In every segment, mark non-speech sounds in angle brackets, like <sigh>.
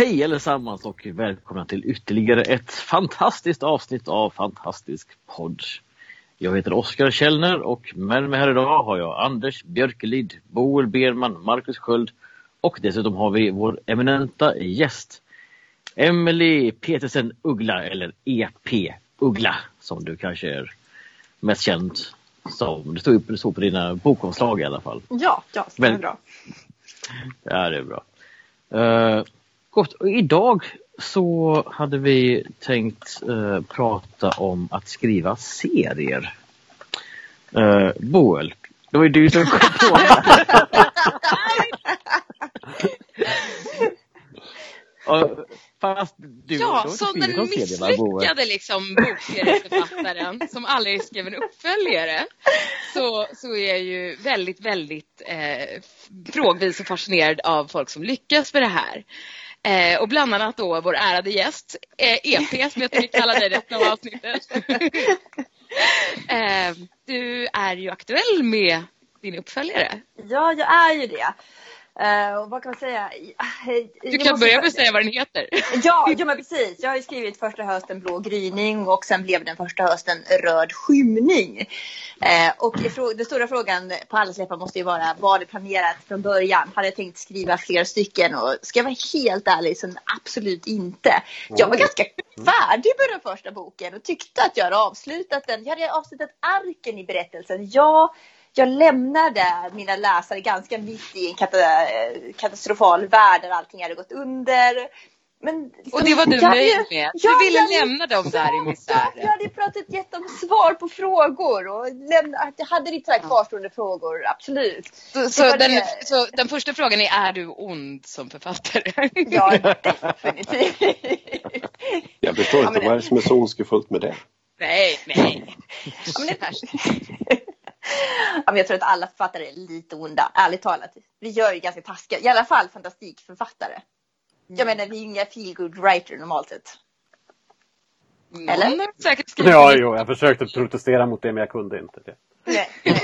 Hej allesammans och välkomna till ytterligare ett fantastiskt avsnitt av Fantastisk podd. Jag heter Oskar Källner och med mig här idag har jag Anders Björkelid, Boel Berman, Marcus Sköld och dessutom har vi vår eminenta gäst Emily Petersen Uggla eller EP Uggla som du kanske är mest känd som. Det står så på dina bokomslag i alla fall. Ja, ja, det är bra. Ja, det är bra. Uh, Gott, och idag så hade vi tänkt uh, prata om att skriva serier. Uh, Boel, det var ju du som kom på det. <laughs> fast du ja, som den misslyckade liksom, bokserieförfattaren <laughs> som aldrig skrev en uppföljare så, så är jag ju väldigt, väldigt eh, frågvis och fascinerad av folk som lyckas med det här. Eh, och bland annat då vår ärade gäst, eh, EP som jag tänker kalla dig resten av avsnittet. <laughs> eh, du är ju aktuell med din uppföljare. Ja, jag är ju det. Uh, och vad kan man säga? Du kan börja med att säga vad den heter. <laughs> Ja, ja men precis. Jag har ju skrivit första hösten Blå gryning och sen blev den första hösten Röd skymning. Uh, och den stora frågan på alla läppar måste ju vara, var det planerat från början? Hade jag tänkt skriva flera stycken? Och ska jag vara helt ärlig så absolut inte. Jag var ganska färdig med den första boken och tyckte att jag hade avslutat den. Jag hade avslutat arken i berättelsen. Ja, jag lämnade mina läsare ganska mitt i en katastrofal värld där allting hade gått under. Men, liksom, och det var du nöjd med? Ja, du ville jag, lämna dem där i misären? Jag hade pratat gett dem svar på frågor och lämna, jag hade lite kvarstående frågor, absolut. Så, så den, så, den, första frågan är, är du ond som författare? <laughs> Ja, definitivt. Jag förstår inte, ja, vad är det som är så ondskefullt med det? Nej, nej. Ja, men det jag tror att alla författare är lite onda, ärligt talat. Vi gör ju ganska taskiga, i alla fall fantastikförfattare. Jag menar, vi är ju inga feelgood writer normalt sett. Eller? Säkert ja, jo, jag försökte protestera mot det men jag kunde inte. Det. Nej. <laughs>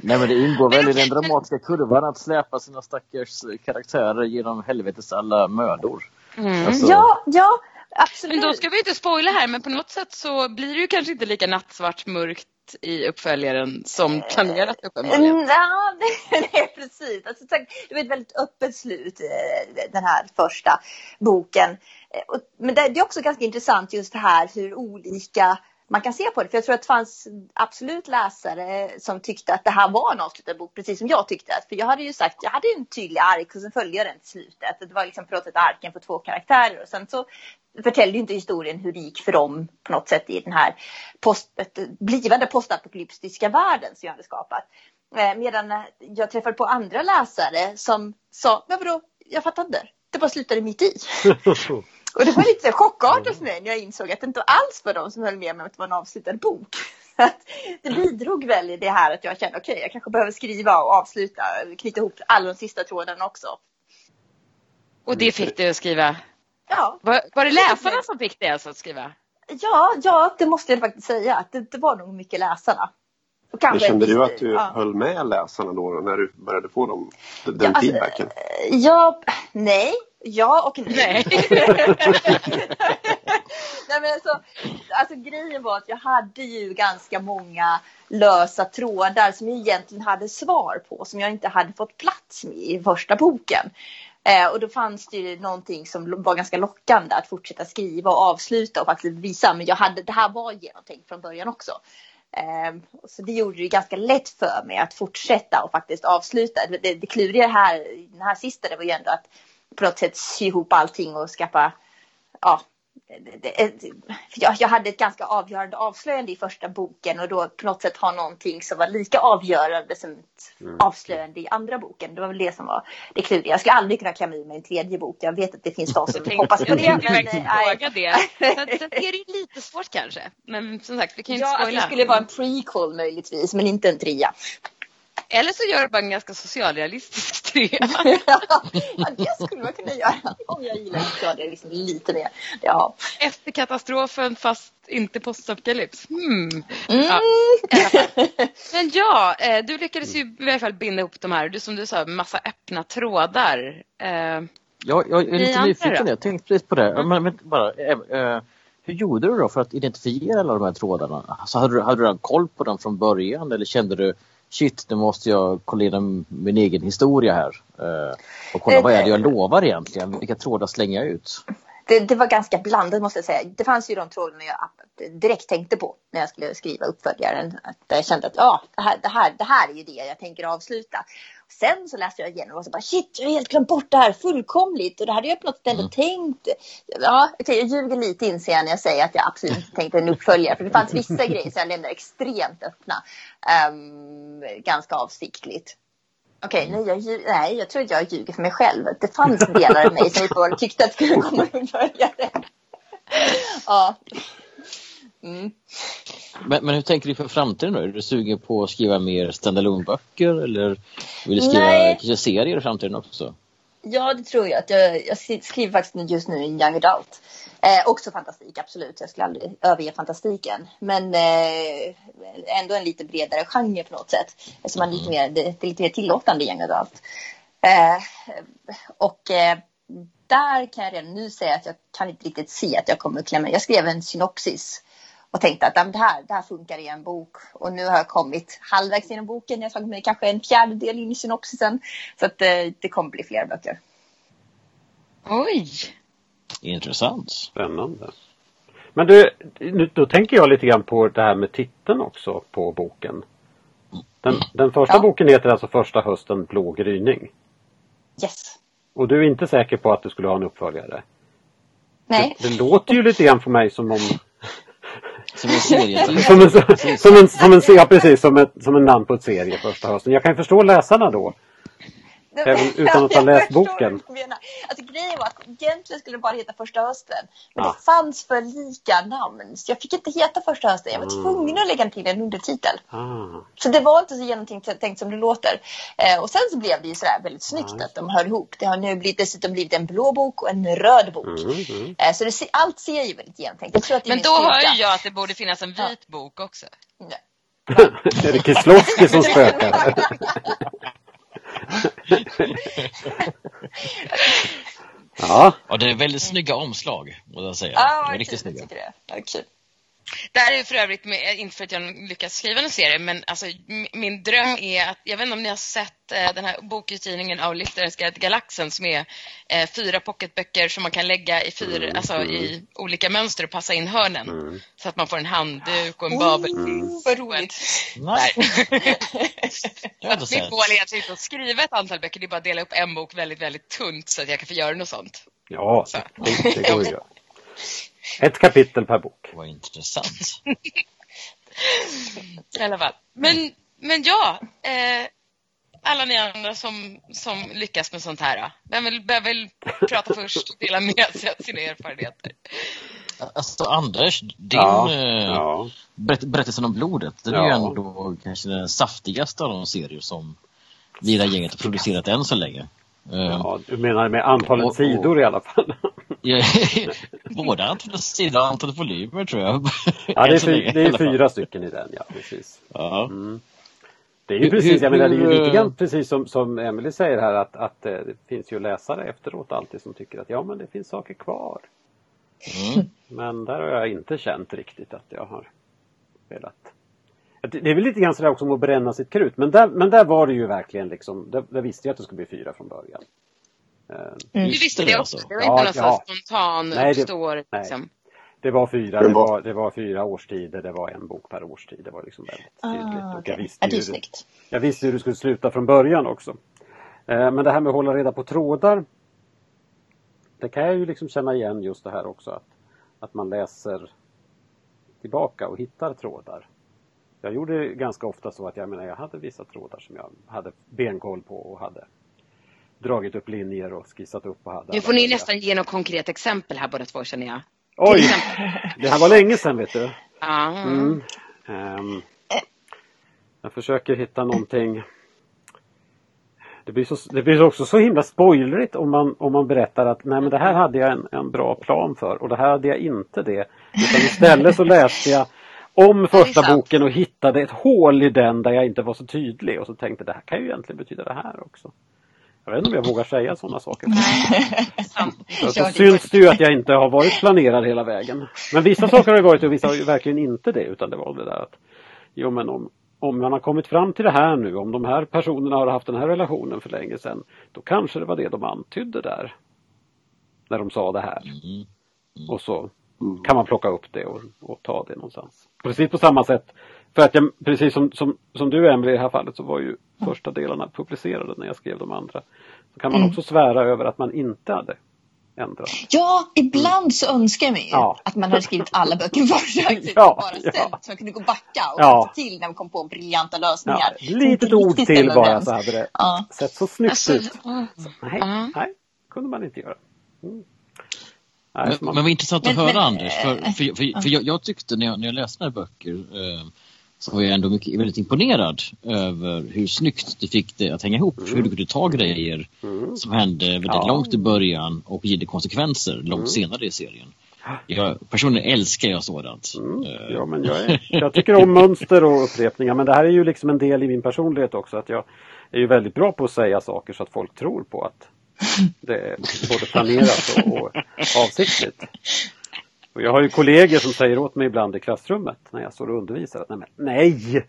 Nej men det ingår väl i den dramatiska kurvan att släpa sina stackars karaktärer genom helvetes alla mödor. Mm. Alltså... Ja, ja, Absolut. Men då ska vi inte spoila här, men på något sätt så blir det ju kanske inte lika nattsvart mörkt i uppföljaren som planerat uppenbarligen. Mm, ja, <laughs> nej, precis. Alltså, det var ett väldigt öppet slut, eh, den här första boken. Eh, men det är också ganska intressant just det här hur olika man kan se på det. För jag tror att det fanns absolut läsare som tyckte att det här var en avslutad bok, precis som jag tyckte. För jag hade ju sagt, jag hade en tydlig ark och sen följde jag den till slutet. Det var liksom på något sätt arken på två karaktärer och sen så förtällde ju inte historien hur det gick för dem på något sätt i den här post, blivande postapokalyptiska världen som jag hade skapat. Eh, medan jag träffade på andra läsare som sa, men vadå, jag fattar inte, det bara slutade mitt i. <laughs> Och det var lite chockartat för mig när jag insåg att det inte alls var de som höll med mig att det var en avslutad bok. <laughs> det bidrog väl i det här att jag kände okej, okay, jag kanske behöver skriva och avsluta, knyta ihop alla de sista trådarna också. Och det fick du att skriva? Ja. Var, var det läsarna som fick dig alltså att skriva? Ja, ja, det måste jag faktiskt säga. Det, det var nog mycket läsarna. Men kände du att du ja. höll med läsarna då när du började få dem, den ja, alltså, feedbacken? ja, nej, Ja och nej. <laughs> Nej. men alltså, alltså grejen var att jag hade ju ganska många lösa trådar som jag egentligen hade svar på som jag inte hade fått plats med i första boken. Eh, och då fanns det ju någonting som var ganska lockande att fortsätta skriva och avsluta och faktiskt visa. Men jag hade, det här var genomtänkt från början också. Eh, så det gjorde det ganska lätt för mig att fortsätta och faktiskt avsluta. Det, det, det kluriga här, den här sista, det var ju ändå att på något sätt sy ihop allting och skaffa ja, jag, jag hade ett ganska avgörande avslöjande i första boken och då på något sätt ha någonting som var lika avgörande som ett mm. avslöjande i andra boken. Det var väl det som var det kluriga. Jag skulle aldrig kunna klämma i mig en tredje bok. Jag vet att det finns de som hoppas på det. Men, fråga det. Sen är det lite svårt kanske. Men som sagt, vi kan ju inte ja, spoila. Alltså, det skulle vara en prequel möjligtvis, men inte en trea. Eller så gör du bara en ganska socialrealistisk trea. <laughs> ja, det skulle man kunna göra om jag gillar socialrealism lite mer. Ja. Efter katastrofen fast inte postapokalyps. Hmm. Mm. Ja, Men ja, eh, du lyckades ju i alla fall binda ihop de här, du, som du sa, massa öppna trådar. Eh, ja, jag är lite nyfiken, jag tänkte precis på det. Mm. Men, men bara, äh, hur gjorde du då för att identifiera alla de här trådarna? Alltså, hade, du, hade du koll på dem från början eller kände du shit, nu måste jag kolla in min egen historia här. Eh, och kolla vad är det jag lovar egentligen? Vilka trådar slänger jag ut? Det, det, var ganska blandat måste jag säga. Det fanns ju de trådarna jag direkt tänkte på när jag skulle skriva uppföljaren. Att jag kände att ja, det, här, det, här, det här är ju det jag tänker avsluta. Sen så läste jag igenom och så bara shit, jag har helt glömt bort det här fullkomligt och det hade jag på något ändå mm. tänkt. Ja, okay, jag ljuger lite inser jag när jag säger att jag absolut inte tänkte en uppföljare för det fanns vissa <laughs> grejer som jag lämnade extremt öppna. Um, ganska avsiktligt. Okej, okay, nej, jag, nej, jag tror att jag ljuger för mig själv. Det fanns delar av mig som uppenbarligen <laughs> tyckte att det skulle komma en uppföljare. <laughs> ja. Mm. Men, men hur tänker du för framtiden då? Är du sugen på att skriva mer standalone böcker eller vill du skriva kanske serier i framtiden också? Ja, det tror jag. jag, jag skriver faktiskt just nu en young adult. Eh, också fantastik, absolut. Jag skulle aldrig överge fantastiken. Men eh, ändå en lite bredare genre på något sätt. Eftersom man lite mer, det, det är lite mer tillåtande young adult. Eh, och eh, där kan jag redan nu säga att jag kan inte riktigt se att jag kommer att klämma. Jag skrev en synopsis och tänkte att det här, det här funkar i en bok. Och nu har jag kommit halvvägs genom boken. Jag har tagit mig kanske en fjärdedel in i synopsisen. Så att det, eh, det kommer bli fler böcker. Oj! Intressant. Spännande. Men du, nu, då tänker jag lite grann på det här med titeln också på boken. Den, den första ja. boken heter alltså Första hösten blå gryning. Yes. Och du är inte säker på att du skulle ha en uppföljare? Nej. Det, det låter ju lite grann för mig som om som en serie. som en, som en, som en, ja, precis, som, ett, som en namn på ett serie första hösten. Jag kan förstå läsarna då. Även <laughs> utan att ha läst boken. Alltså, grejen var att egentligen skulle det bara heta Första hösten. Men ah. det fanns för lika namn. Så jag fick inte heta Första hösten. Jag var mm. tvungen att lägga till en undertitel. Ah. Så det var inte så genomtänkt som det låter. Eh, och sen så blev det ju sådär väldigt snyggt ah. att de hör ihop. Det har nu blivit, dessutom blivit en blå bok och en röd bok. Mm, mm. Eh, så det, allt ser ju väldigt genomtänkt ut. Men då hör ju jag att det borde finnas en vit ja. bok också. Ja. <laughs> är det Kislovski som spökar? <laughs> ja. ja, det är väldigt snygga omslag, måste jag säga. Ja, det är riktigt snygga. Det. Ja, kul. Det här är för övrigt, med, inte för att jag lyckas skriva en serie, men alltså, min dröm är att, jag vet inte om ni har sett eh, den här bokutgivningen av Liftarens guide Galaxen som är eh, fyra pocketböcker som man kan lägga i, fyra, mm, alltså, mm. i olika mönster och passa in hörnen. Mm. Så att man får en handduk och en babel. Mm. Vad roligt! <laughs> Mitt mål är att inte skriva ett antal böcker, det är bara att dela upp en bok väldigt, väldigt tunt så att jag kan få göra något sånt. Ja, det, det går ju. <laughs> <laughs> Ett kapitel per bok. Vad intressant. <laughs> I alla fall. Men, men ja, eh, alla ni andra som, som lyckas med sånt här. Vem vill, vem vill prata först och dela med sig av sina erfarenheter? Alltså Anders, din ja, eh, ja. berättelsen om blodet, den ja. är ju ändå kanske den saftigaste av de serier som vi i det här gänget har producerat än så länge. Ja, du menar med antalet och, sidor i alla fall? Både antalet sidor och antalet volymer tror jag. Ja, det är, fy, det är fyra stycken i den, ja precis. Ja. Mm. Det är ju precis, jag menar det är ju lite grann precis som, som Emily säger här att, att eh, det finns ju läsare efteråt alltid som tycker att ja men det finns saker kvar. Mm. Men där har jag inte känt riktigt att jag har velat det är väl lite grann sådär också om att bränna sitt krut. Men där, men där var det ju verkligen liksom, där, där visste jag att det skulle bli fyra från början. Eh, mm. Du visste det också? Det var inte ja, något ja. spontan nej, uppstår? Det, liksom. det var fyra, det var, det var fyra årstider, det var en bok per årstid. Det var liksom väldigt ah, tydligt. Ah, okay. jag, visste ju, hur, jag visste hur det skulle sluta från början också. Eh, men det här med att hålla reda på trådar. Det kan jag ju liksom känna igen just det här också. att att man läser tillbaka och hittar trådar. Jag gjorde ganska ofta så att jag menar jag hade vissa trådar som jag hade benkoll på och hade dragit upp linjer och skissat upp och hade. Nu får ni nästan ge något konkret exempel här båda två känner jag. Oj! Det här var länge sedan vet du. Mm. Um, jag försöker hitta någonting. Det blir, så, det blir också så himla spoilerigt om man, om man berättar att nej men det här hade jag en, en bra plan för och det här hade jag inte det. Utan istället så läste jag om första boken och hittade ett hål i den där jag inte var så tydlig och så tänkte det här kan ju egentligen betyda det här också. Jag vet inte om jag vågar säga sådana saker. så, så syns det ju att jag inte har varit planerad hela vägen. Men vissa saker har det varit och vissa har ju verkligen inte det utan det var det där att jo men om, om man har kommit fram till det här nu, om de här personerna har haft den här relationen för länge sedan, då kanske det var det de antydde där. När de sa det här. Mm. Mm. Och så kan man plocka upp det och, och, ta det någonstans. Precis på samma sätt. För att jag, precis som, som, som du Emelie i det här fallet så var ju första delarna publicerade när jag skrev de andra. Så kan man mm. också svära över att man inte hade ändrat. Ja, ibland mm. så önskar man ju ja. att man hade skrivit alla böcker <laughs> först. <laughs> ja, bara ställt ja. så man kunde gå backa och ja. till när man kom på briljanta lösningar. Ja, litet ord till bara så hade det ja. sett så snyggt alltså, ut. Så, nej, uh. nej, kunde man inte göra. Mm. Nej, men, man... men vad intressant att men, höra men, Anders, för, för, för, för jag, jag, tyckte när jag, när jag läste några böcker eh, så var jag ändå mycket, väldigt imponerad över hur snyggt du fick det att hänga ihop. Mm. Hur du kunde ta grejer mm. som hände väldigt ja. långt i början och ge det konsekvenser långt mm. senare i serien. Jag, personligen älskar jag sådant. Mm. Eh. Ja, men jag, är, jag tycker om mönster och upprepningar men det här är ju liksom en del i min personlighet också att jag är ju väldigt bra på att säga saker så att folk tror på att det är både planerat och, och avsiktligt. Och jag har ju kollegor som säger åt mig ibland i klassrummet när jag står och undervisar att nej, men, nej!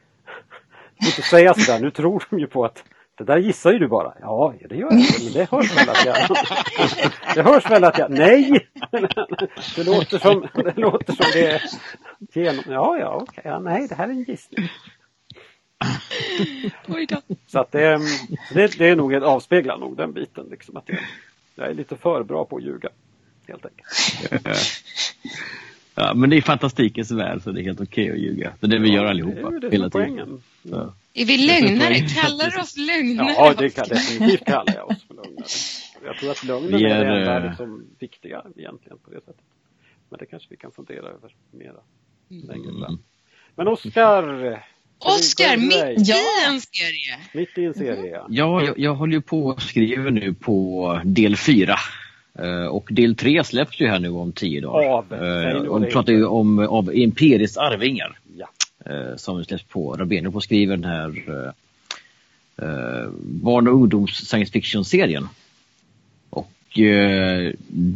Inte säga sådär, nu tror de ju på att det där gissar ju du bara. Ja, det gör jag, men det hörs väl att jag... Det hörs väl att jag... Nej! Det låter som det, låter som det är genom... Ja, ja, okej. Ja, nej, det här är en gissning. Så att det, det, det är nog, avspeglar nog den biten liksom att jag, jag är lite för bra på att ljuga. Helt enkelt. <laughs> Ja, men det är fantastikens värld så det är helt okej att ljuga. Det är det vi gör allihopa. Det är det hela tiden. Ja. Är vi lögnare? Kallar du oss lögnare? Ja, det kan, definitivt kallar jag oss för lögnare. Jag tror att lögnen är, är det enda liksom, viktiga egentligen på det sättet. Men det kanske vi kan fundera över mera mm. längre fram. Men Oskar, Oskar, mitt i en serie! Mitt i en serie, ja. Ja, jag, jag håller ju på och skriver nu på del fyra. Uh, och del tre släpps ju här nu om tio dagar. Av, uh, och vi pratar ju om av Imperiets arvingar. Ja. Uh, som släpps på Rabeno på skriver den här barn och ungdoms science fiction-serien. Och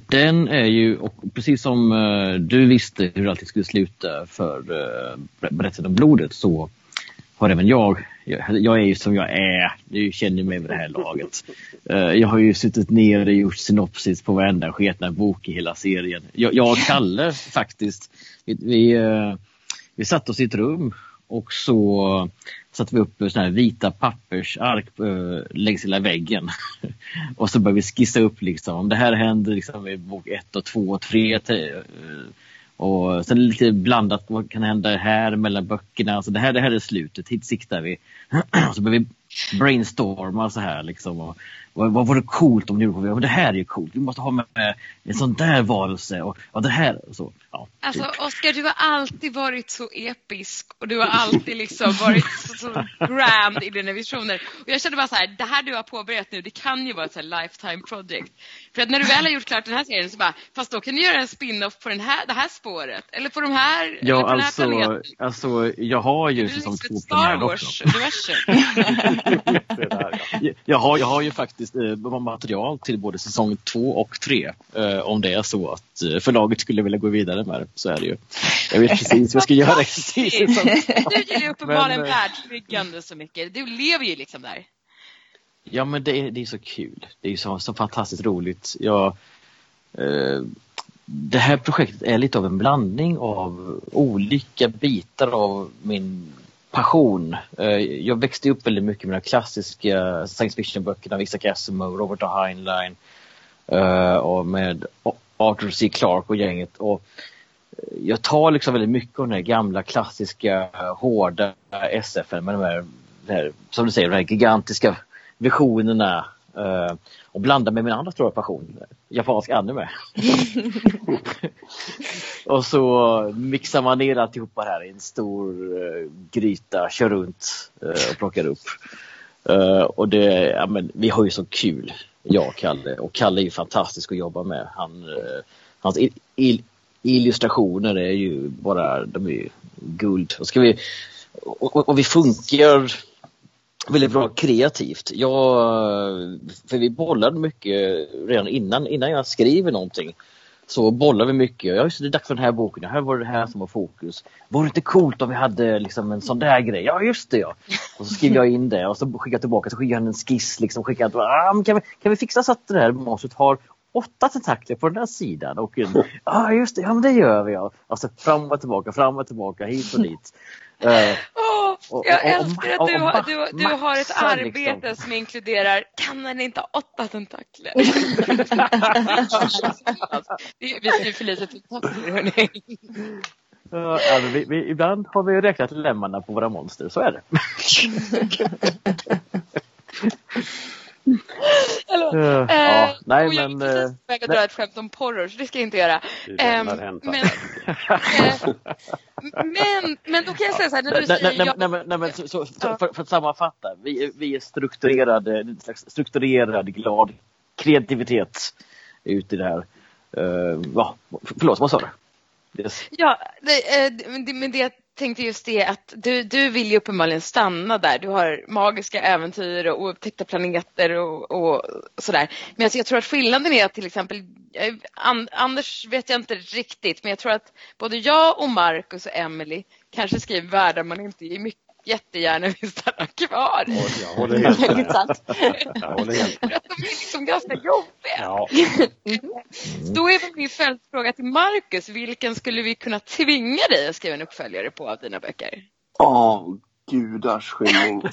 den är ju, och precis som du visste hur allting skulle sluta för berättelsen om blodet så har även jag, jag är ju som jag är, du känner mig vid det här laget. Eh, jag har ju suttit ner och gjort synopsis på varenda sketna bok i hela serien. Jag, jag och Kalle faktiskt, vi, vi, eh, vi satt oss i ett rum och så satte vi upp såna här vita pappersark äh, eh, längs hela väggen. <laughs> och så började vi skissa upp liksom, om det här händer liksom i bok 1 och 2 och 3 och sen lite blandat, vad kan hända här mellan böckerna? Alltså det, här, det här är slutet, hit siktar vi. <clears throat> så börjar vi brainstorma så här liksom. Och, vad, vad vore coolt om nu det här är ju coolt, vi måste ha med en sån där varelse och, och det här. Och så, ja, alltså typ. Oskar, du har alltid varit så episk och du har alltid liksom varit så, så grand i dina visioner. Och jag kände bara så här, det här du har påbörjat nu, det kan ju vara ett så lifetime project. För att när du väl har gjort klart den här serien så bara, fast då kan du göra en spin-off på den här, det här spåret. Eller på de här, ja, på alltså, den här alltså, planeten. Alltså, jag har ju säsong två på Star Wars-universum. <laughs> jag, har, jag har ju faktiskt material till både säsong två och tre. Eh, om det är så att eh, förlaget skulle vilja gå vidare med det, så är det ju. Jag vet precis vad jag ska göra. du <laughs> gillar ju uppenbarligen världsbyggande så mycket. Du lever ju liksom där. Ja men det är, det är så kul. Det är så, så fantastiskt roligt. Jag, eh, det här projektet är lite av en blandning av olika bitar av min passion. Eh, jag växte upp väldigt mycket med de klassiska science fiction-böckerna, Isaac Asimov, Robert A. Heinlein eh, och med Arthur C. Clarke och gänget. Och eh, jag tar liksom väldigt mycket av den här gamla klassiska hårda SFN med de här, här, som du säger, de här gigantiska visionerna uh, och blandar med min andra stora passion, japansk anime. <laughs> och så mixar man ner alltihopa här i en stor uh, gryta, kör runt uh, och plockar upp. och det, ja, men, vi har ju så kul, jag och Kalle. Och Kalle är ju fantastisk att jobba med. Han, hans il illustrationer är ju bara, de är ju guld. Och, ska vi, och, och vi funkar väldigt bra kreativt. Jag, för vi bollade mycket redan innan, innan jag skriver någonting. Så bollar vi mycket. Ja, just det, är dags för den här boken. Här var det här som var fokus. Vore det inte coolt om vi hade liksom en sån där grej? Ja, just det ja. Och så skriver jag in det och så skickar jag tillbaka. Så skickar han en skiss. Liksom, skickar jag, ah, kan, vi, kan vi fixa så att det här monstret har åtta tentakler på den här sidan och ja ah, just det, ja men det gör vi ja. Alltså fram och tillbaka, fram och tillbaka, hit och dit. Uh, <laughs> och, jag och, älskar att du, har, du, du har ett arbete liksom. som inkluderar, kan den inte ha åtta tentakler? <laughs> vi, vi är för lite tentakler vi, vi, ibland har vi räknat lemmarna på våra monster, så är det. <laughs> <laughs> Eller, uh, eh, ja, nej, och jag men, är precis på väg att dra ett skämt om porror så det ska jag inte göra. Eh, men, men, men, då kan jag säga så här, när du säger... Nej, nej, nej, nej, men, så, så, ja. för, för, att sammanfatta, vi, vi är strukturerade, strukturerad, glad kreativitet ute i det här. Uh, ja, förlåt, vad sa du? Yes. Ja, det, eh, men det tänkte just det att du, du vill ju uppenbarligen stanna där. Du har magiska äventyr och upptäckta planeter och, och sådär. Men alltså jag tror att skillnaden är att till exempel, eh, Anders vet jag inte riktigt, men jag tror att både jag och Marcus och Emily kanske skriver världar man inte är mycket jättegärna <laughs> vill stanna kvar. <laughs> Jag håller helt med. Jag håller helt med. De är liksom ganska jobbiga. Ja. Då är väl min följdfråga till Marcus, vilken skulle vi kunna tvinga dig att skriva en uppföljare på av dina böcker? Åh, oh, gudars skymning. <laughs>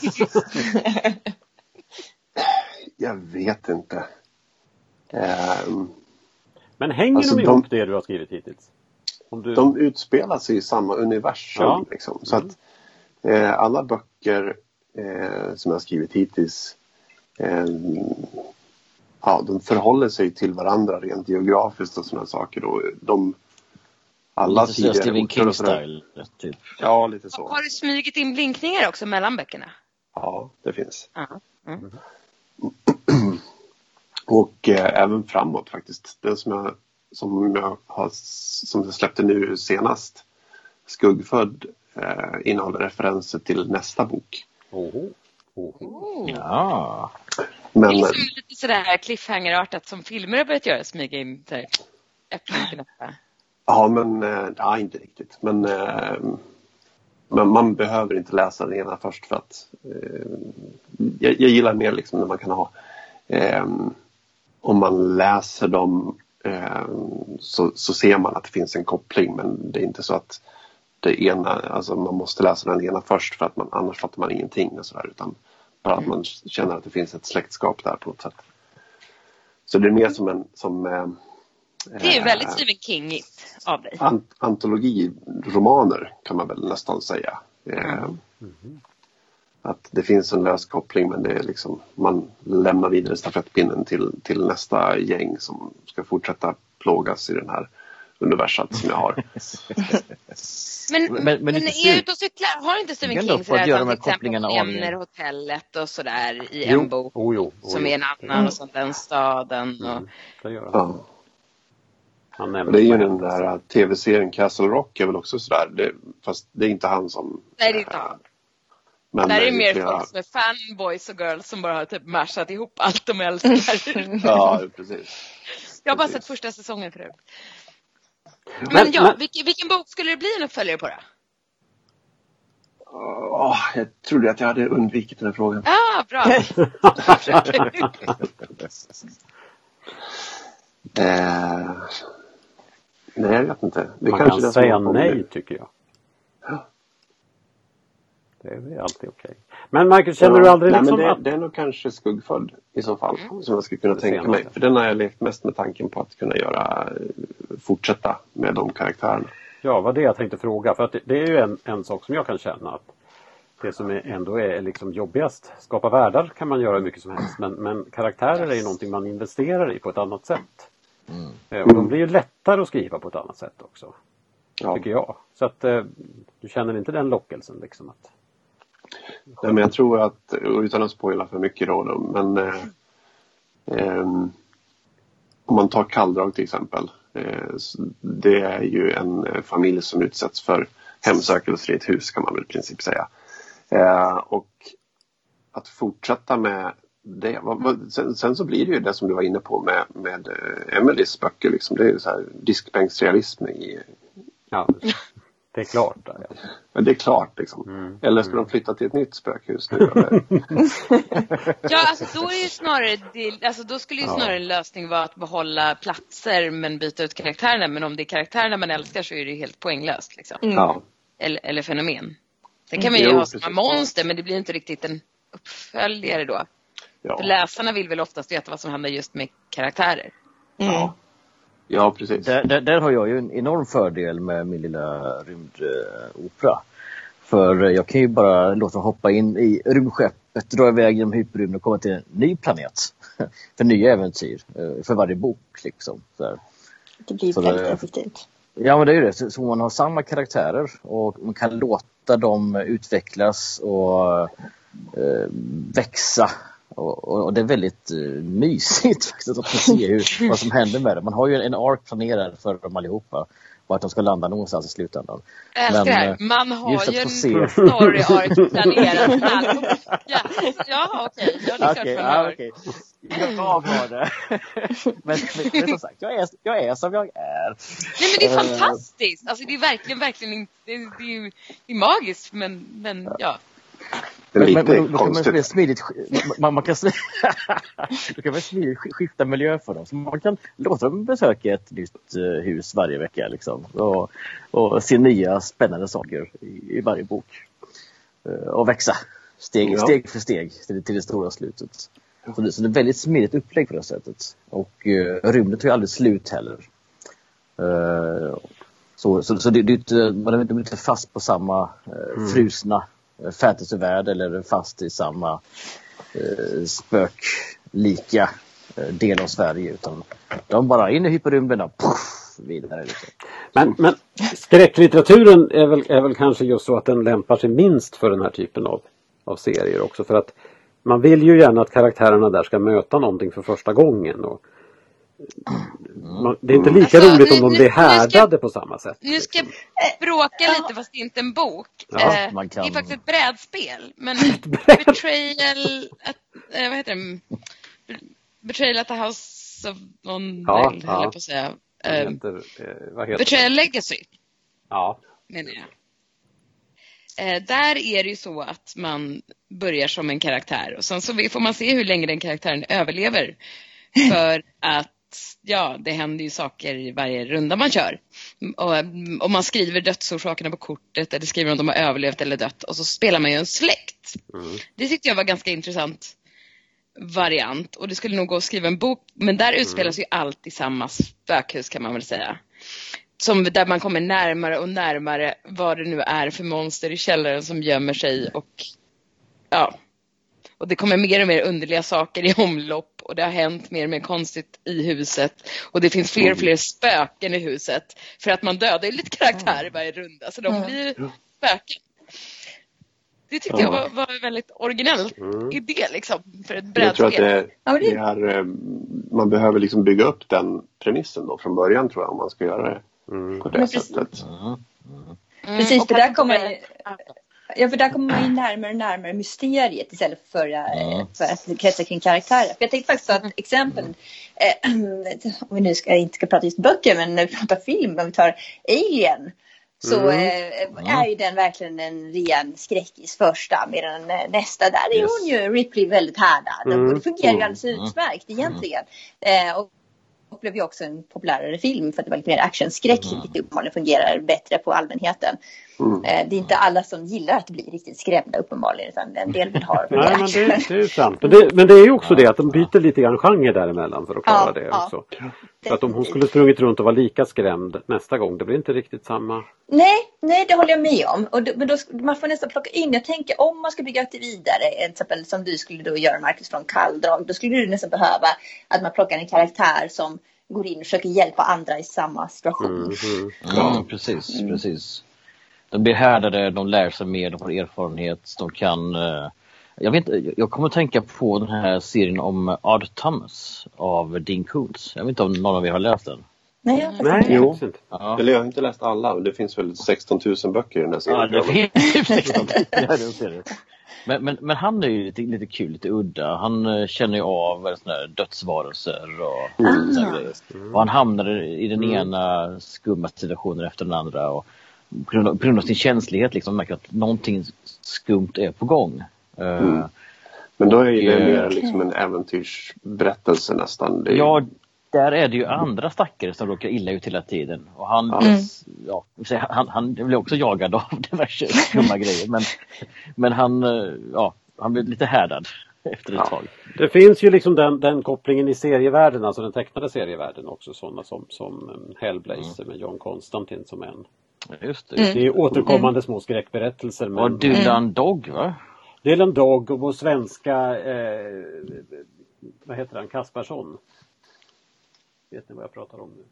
jag vet inte. Um, Men hänger alltså de ihop de, det du har skrivit hittills? Du... De utspelar sig i samma universum. Ja. Liksom, så att Eh, alla böcker eh, som jag skrivit hittills eh, ja, de förhåller sig till varandra rent geografiskt och sådana saker. Och de, alla lite tidigare Stephen King-style, typ. Ja, lite så. Har du smugit in blinkningar också mellan böckerna? Ja, det finns. Uh -huh. mm. <clears throat> och eh, även framåt faktiskt. Det som jag, som jag, har, som jag släppte nu senast, Skuggfödd, eh, innehåller referenser till nästa bok. Oh. Oh. Ja. Men, det är liksom lite sådär cliffhanger-artat som filmer har börjat göra, smyga in nästa. Ja, men äh, ja, inte riktigt. Men, äh, men man behöver inte läsa den ena först för att äh, jag, jag, gillar mer liksom när man kan ha om man läser dem så, så ser man att det finns en koppling men det är inte så att det ena, alltså man måste läsa den ena först för att man, annars fattar man ingenting och sådär utan bara att man känner att det finns ett släktskap där på något sätt. Så det är mer som en som eh, Det är väldigt Stephen King av dig. Ant antologiromaner kan man väl nästan säga. Eh, mm. Att det finns en lös koppling men det är liksom man lämnar vidare stafettpinnen till, till nästa gäng som ska fortsätta plågas i den här universat som jag har. <laughs> men, men, men, men är ute och cyklar, har inte Stephen King sådär som till exempel nämner hotellet och sådär i en bok oh, jo, oh, som är en annan mm. och sånt, den staden. Och... Mm, det gör han. Han det är ju den där tv-serien Castle Rock är väl också sådär, det, fast det är inte han som... Nej, det är inte han. Men Där är mer flera... folk som är fanboys och girls som bara har typ mashat ihop allt de älskar. <laughs> ja, precis. Jag har bara sett första säsongen förut. Men, men ja, men... Vilken, vilken, bok skulle det bli en uppföljare på då? Oh, jag trodde att jag hade undvikit den här frågan. Ah, bra! <laughs> eh, nej, jag vet inte. Det Man kan säga nej, tycker jag. Det är alltid okej. Okay. Men Marcus, känner ja, du aldrig nej, liksom det, att... det är nog kanske skuggfödd i så fall. Mm. Som jag skulle kunna tänka mig. För den har jag levt mest med tanken på att kunna göra fortsätta med de karaktärerna. Ja, vad det jag tänkte fråga. För att det, det är ju en, en sak som jag kan känna att det som är, ändå är liksom jobbigast. Skapa världar kan man göra hur mycket som helst men, men karaktärer är ju någonting man investerar i på ett annat sätt. Mm. Eh, och de blir ju lättare att skriva på ett annat sätt också. Ja. Tycker jag. Så att eh, du känner inte den lockelsen liksom att Nej, men jag tror att, utan att spoila för mycket då, men eh, eh, om man tar kalldrag till exempel. Eh, det är ju en eh, familj som utsätts för hemsökelse i ett hus kan man väl i princip säga. Eh, och att fortsätta med det. Sen, sen, så blir det ju det som du var inne på med, med eh, Emelies böcker. Liksom. Det är ju så här diskbänksrealism i... Ja, det är klart. Ja. Men det är klart liksom. Mm. Eller ska mm. de flytta till ett nytt spökhus nu? <laughs> ja, alltså då är ju snarare, alltså då skulle ju snarare en lösning vara att behålla platser men byta ut karaktärerna. Men om det är karaktärerna man älskar så är det ju helt poänglöst liksom. Mm. Ja. Eller, eller fenomen. Sen kan man ju jo, ha samma monster men det blir inte riktigt en uppföljare då. Ja. För läsarna vill väl oftast veta vad som händer just med karaktärer. Mm. Ja. Ja, precis. Där, där, där, har jag ju en enorm fördel med min lilla rymdopera. För jag kan ju bara låta dem hoppa in i rymdskeppet, dra iväg genom hyperrymden och komma till en ny planet. <laughs> för nya äventyr, eh, för varje bok liksom. Så det blir så väldigt det, effektivt. Ja men det är ju det, så man har samma karaktärer och man kan låta dem utvecklas och eh, växa och, och, det är väldigt uh, mysigt <laughs> faktiskt att se hur, <laughs> vad som händer med det. Man har ju en ark planerad för dem allihopa och att de ska landa någonstans i slutändan. Älskar Men, uh, Man har ju en se... story ark <laughs> planerad. ja, ja okej. Okay. Ja, okay, ja, okay. Jag har det. men, men, men som sagt, jag är, jag är som jag är. Nej men det är uh, fantastiskt. Alltså det är verkligen, verkligen, det är, det är, det är magiskt men, men ja. Det är lite men, men, konstigt. Man, smidigt, man, man, kan, <laughs> du kan väl smidigt skifta miljö för dem. Så man kan låta dem besöka ett nytt uh, hus varje vecka liksom, och, och se nya spännande saker i, i varje bok. Uh, och växa steg, ja. steg för steg till, till det stora slutet. Så det, så det är väldigt smidigt upplägg på det sättet. Och uh, rymden tar ju aldrig slut heller. Uh, så så, så det, det, man är inte fast på samma uh, frusna fantasyvärld eller fast i samma eh, spöklika eh, del av Sverige utan de bara in i hyperrymden och puff, vidare. Liksom. Men, men skräcklitteraturen är väl, är väl kanske just så att den lämpar sig minst för den här typen av, av serier också för att man vill ju gärna att karaktärerna där ska möta någonting för första gången. Och, det är inte lika alltså, roligt om de blir härdade på samma sätt. Nu ska jag bråka lite fast det är inte en bok. Ja, eh, kan... Det är faktiskt ett brädspel. Men <laughs> Betrayal, at, eh, vad heter det? Betrayal at the House of on ja, ja. på att säga. Eh, heter, eh, vad heter Betrayal det? Legacy. Ja. Menar jag. Eh, där är det ju så att man börjar som en karaktär och sen så får man se hur länge den karaktären överlever. <laughs> För att ja, det händer ju saker i varje runda man kör. Och, och man skriver dödsorsakerna på kortet eller skriver om de har överlevt eller dött och så spelar man ju en släkt. Mm. Det tyckte jag var ganska intressant variant och det skulle nog gå att skriva en bok men där utspelas mm. ju allt i samma spökhus kan man väl säga. Som där man kommer närmare och närmare vad det nu är för monster i källaren som gömmer sig och ja. Och det kommer mer och mer underliga saker i omlopp och det har hänt mer och mer konstigt i huset. Och det finns fler och fler spöken i huset. För att man dödar ju lite karaktärer varje runda så de blir spöken. Det tyckte ja. jag var, var en väldigt originell mm. idé liksom, för ett brädspel. Jag tror att det, det är, eh, man behöver liksom bygga upp den premissen då från början tror jag om man ska göra det mm. på det Men sättet. Precis, mm. precis för där kommer Ja, för där kommer man in närmare och närmare mysteriet istället för, mm. för att kretsa kring karaktärer. För jag tänkte faktiskt att exempel, mm. eh, <clears throat> om vi nu ska, inte ska prata just böcker, men när vi pratar film, om vi tar Alien, så mm. eh, är ju den verkligen en ren skräckis första medan eh, nästa där är yes. hon ju Ripley väldigt härdad mm. och det fungerar ju alldeles mm. utmärkt egentligen. Eh, och, och blev ju också en populärare film för att det var lite mer actionskräck mm. vilket uppenbarligen fungerar bättre på allmänheten. Mm. Eh, det är inte alla som gillar att bli riktigt skrämda uppenbarligen utan en del vill ha <laughs> Nej, men det, det är sant. Men det, men det är ju också det att de byter lite grann genre däremellan för att klara ja, det ja. också. För att om hon skulle sprungit runt och vara lika skrämd nästa gång, det blir inte riktigt samma. Nej, nej det håller jag med om. Och då, men då, man får nästan plocka in, jag tänker om man ska bygga det vidare, till exempel som du skulle då göra Marcus från kalldrag, då skulle du nästan behöva att man plockar en karaktär som går in och försöker hjälpa andra i samma situation. Mm, mm. Ja, precis, mm. precis. De blir härdade, de lär sig mer, de får erfarenhet, de kan uh, jag, vet, jag kommer att tänka på den här serien om Odd Thomas av Dean Koontz. Jag vet inte om någon av er har läst den? Nej, jag har Nej, jo. Ja. Eller jag har inte läst alla. Det finns väl 16 000 böcker i den här serien. Ja, det finns 16 000. Men, men, men, han är ju lite, lite kul, lite udda. Han uh, känner ju av såna dödsvarelser och. Mm. Och han hamnar i den mm. ena skumma situationen efter den andra. Och på grund, av, på grund av sin känslighet liksom märker att någonting skumt är på gång. Uh, mm. Men då är det och, mer liksom en äventyrsberättelse nästan. Det är... Ja, där är det ju andra stackare som råkar illa ut hela tiden. Och han, mm. ja, han, han blir också jagad av <laughs> diverse skumma grejer. Men, men han, eh, ja, han blir lite härdad <laughs> efter ett ja. tag. Det finns ju liksom den, den kopplingen i serievärlden, alltså den tecknade serievärlden också. Sådana som, som Hellblazer mm. med John Constantine som en. Just det. Mm. det är återkommande små skräckberättelser. Men... Och Dylan Dog va? Dylan Dog och vår svenska, eh, vad heter han, Kaspersson. Vet ni vad jag pratar om nu?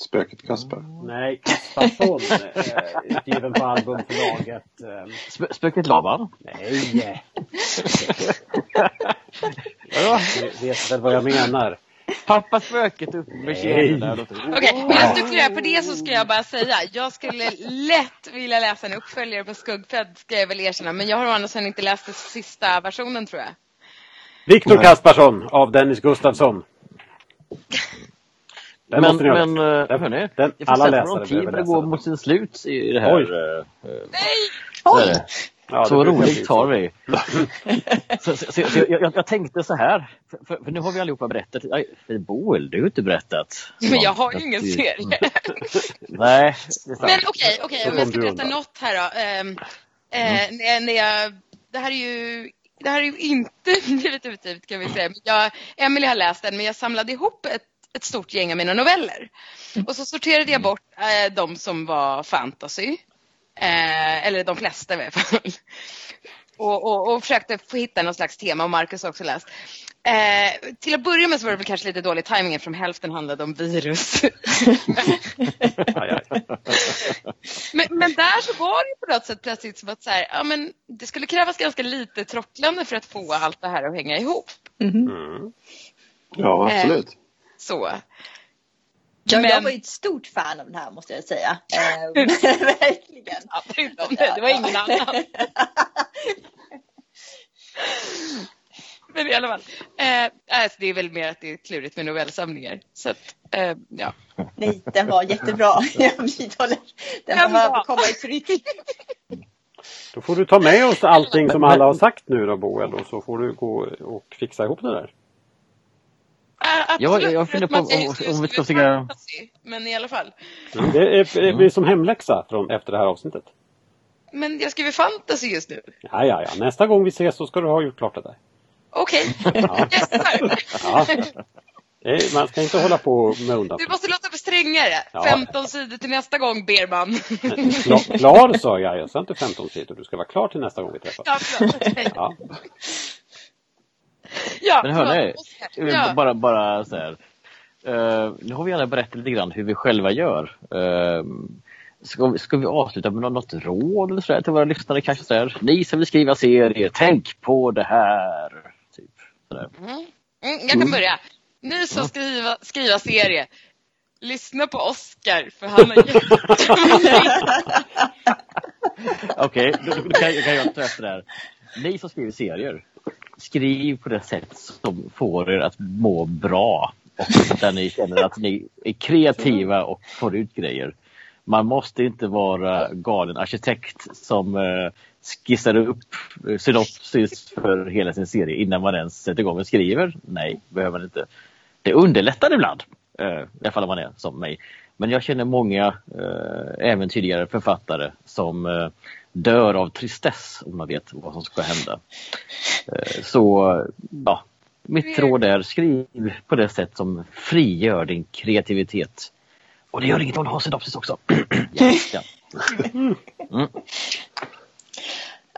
Spöket Kasper? Nej, Kaspersson, <laughs> eh, utgiven på albumförlaget. Eh. Sp Spöket Laban? Nej! <laughs> du vet väl vad jag menar? Pappa spöket upp med tjejerna. Okej, okay, medan du funderar på det så ska jag bara säga. Jag skulle lätt vilja läsa en uppföljare på Skuggfödd ska jag väl erkänna. Men jag har å andra sidan inte läst den sista versionen tror jag. Viktor Kaspersson av Dennis Gustafsson. Den men, men uh, den, hörni, den, alla läsare behöver läsa går mot sin slut i det här. Oj! Uh, Nej! Oj! Ja, så roligt har vi. <laughs> så, så, så, jag, jag, tänkte så här, för, för, nu har vi allihopa berättat. Aj, Boel, du har inte berättat. Men jag har ju ingen serie. <laughs> Nej, Men okej, okay, okay, om jag ska berätta något här då. Um, mm. när, när jag, det här är ju det här är ju inte <laughs> blivit utgivet kan vi säga. Jag, Emily har läst den men jag samlade ihop ett, ett stort gäng av mina noveller. Och så sorterade jag bort eh, de som var fantasy. Eh, eller de flesta i alla fall. Och, och, och, försökte få hitta någon slags tema och Marcus har också läst. Eh, till att börja med så var det väl kanske lite dålig timing eftersom hälften handlade om virus. <laughs> men, men, där så var det på något sätt plötsligt som att så här, ja, men det skulle krävas ganska lite trocklande för att få allt det här att hänga ihop. Mm. Mm. Ja, absolut. Eh, så. Ja, men... Jag var ju ett stort fan av den här måste jag säga. Eh, <laughs> verkligen. Ja, det, det var ingen annan. <laughs> Men i alla fall. Eh, alltså det är väl mer att det är klurigt med novellsamlingar. Så att, eh, ja. Nej, den var jättebra. <laughs> Jag vidhåller. Den den behöver komma i tryck. Då får du ta med oss allting som alla har sagt nu då Boel och så får du gå och fixa ihop det där. Absolut, ja, jag funderar på om, om vi ska försöka... Men i alla fall. Mm, det är, är, är som hemläxa från, efter det här avsnittet. Men jag skriver fantasy just nu. Ja, ja, ja. Nästa gång vi ses så ska du ha gjort klart det där. Okej, okay. ja. <laughs> ja. Man ska inte hålla på med undantag. Du måste låta mig strängare. Ja. 15 sidor till nästa gång, ber man. <laughs> Klar, klar sa jag, jag sa inte 15 sidor. Du ska vara klar till nästa gång vi träffas. Ja, ja. <laughs> ja, Men hörni, ja. bara, bara så här. Uh, nu har vi alla berättat lite grann hur vi själva gör. Uh, ska, vi, ska vi avsluta med något råd eller så till våra lyssnare kanske? Så här. Ni som vill skriva serier, tänk på det här. Typ, mm. Mm, jag kan mm. börja. Ni som ska skriva, skriva serie, lyssna på Oscar för han är <laughs> Okej, okay, då, då, kan, kan jag ta efter det här. Ni som skriver serier, skriv på det sätt som får er att må bra och <laughs> där ni känner att ni är kreativa och får ut grejer. Man måste inte vara galen arkitekt som eh, skissar upp eh, synopsis för hela sin serie innan man ens sätter igång och skriver. Nej, behöver man inte. Det underlättar ibland, eh, i alla fall om man är som mig. Men jag känner många, eh, även tidigare författare, som eh, dör av tristess om man vet vad som ska hända. Eh, så ja, mitt råd är skriv på det sätt som frigör din kreativitet. Och det gör inget om du har synopsis också. yes, <clears throat> ja. <laughs> mm.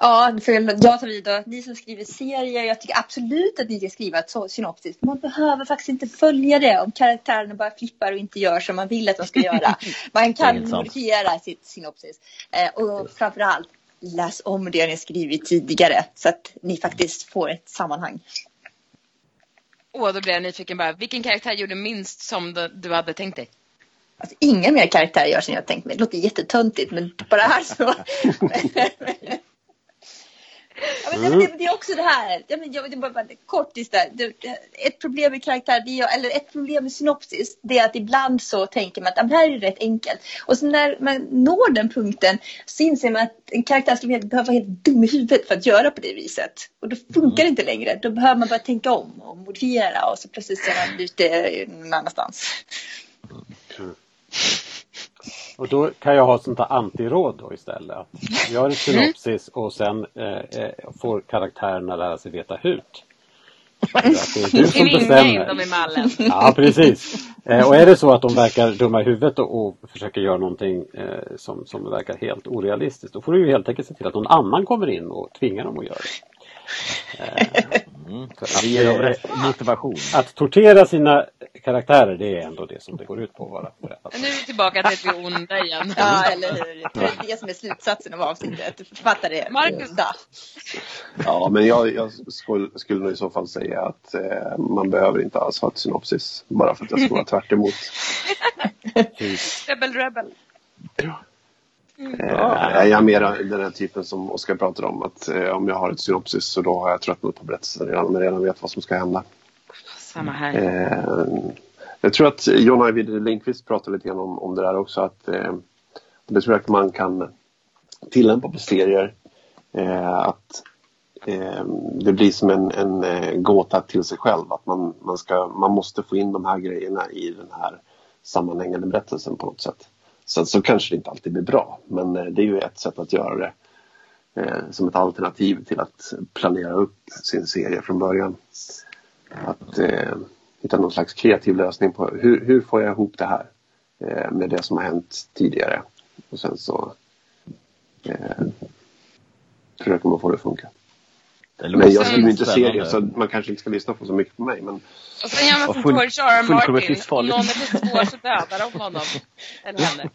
Ja, för jag tar vid Ni som skriver serier, jag tycker absolut att ni ska skriva ett synopsis. Man behöver faktiskt inte följa det om karaktärerna bara flippar och inte gör som man vill att de ska göra. <laughs> Man kan modifiera sitt synopsis. Eh, och framförallt, läs om det ni skrivit tidigare så att ni faktiskt får ett sammanhang. Och då blir jag nyfiken bara, vilken karaktär gjorde minst som du hade tänkt dig? Alltså, ingen mer karaktär gör som jag tänkt mig. Det låter jättetöntigt men bara här så. <laughs> <laughs> Ja, men, mm. det, det, är också det här, ja, men, jag, bara, bara, kortis där. Ett problem med karaktär, är, eller ett problem med synopsis, det är att ibland så tänker man att det här är rätt enkelt. Och så när man når den punkten så inser man att en karaktär skulle behöva vara helt dum i huvudet för att göra på det viset. Och då funkar det inte längre. Då behöver man bara tänka om och modifiera och så plötsligt är man ute någon annanstans. Mm. Och då kan jag ha ett sånt här antiråd då istället. Att gör ett synopsis och sen eh, eh, får karaktärerna lära sig veta hut. det är du som bestämmer. dem i mallen. Ja, precis. Eh, och är det så att de verkar dumma i huvudet och, och försöker göra någonting eh, som, som verkar helt orealistiskt, då får du ju helt enkelt se till att någon annan kommer in och tvingar dem att göra det. Mm. Att, det ger dem motivation. Att tortera sina karaktärer det är ändå det som det går ut på vara Nu är vi tillbaka till är onda igen. ja, eller hur. Det är det som är slutsatsen av avsnittet. Författare Marcus. onda. Ja, men jag, jag skulle, skulle nog i så fall säga att eh, man behöver inte alls ha ett synopsis bara för att jag ska vara tvärt emot. <laughs> rebel, rebel. Ja. Mm. jag är mer den här typen som Oskar pratar om. Att eh, om jag har ett synopsis så då har jag tröttnat på berättelsen redan. Jag redan vet vad som ska hända. Samma här. Eh, jag tror att John Ajvide Lindqvist pratade lite grann om, om det där också. Att, eh, det tror jag att man kan tillämpa på serier. Att det blir som en, en gåta till sig själv. Att man, man, ska, man måste få in de här grejerna i den här sammanhängande berättelsen på något sätt. Sen så kanske det inte alltid blir bra, men eh, det är ju ett sätt att göra det eh, som ett alternativ till att planera upp sin serie från början. Att eh, hitta någon slags kreativ lösning på hur, hur får jag ihop det här eh, med det som har hänt tidigare. Och sen så eh, försöker man få det att funka. Men jag skriver inte serier så man kanske inte ska lyssna på så mycket på mig. Men... Och sen gör man som George R. R. Martin. Om någon är för svår så dödar de honom. Eller henne.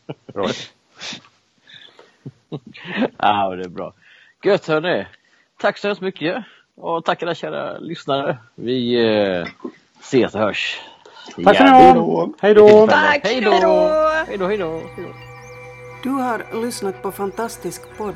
ja, det är bra. Gött hörni. Tack så hemskt mycket. Och tack alla kära lyssnare. Vi eh, ses och hörs. Tack ska ni ha. Hej då. Tack. Hej då. Hej då, hej då. Du har lyssnat på Fantastisk podd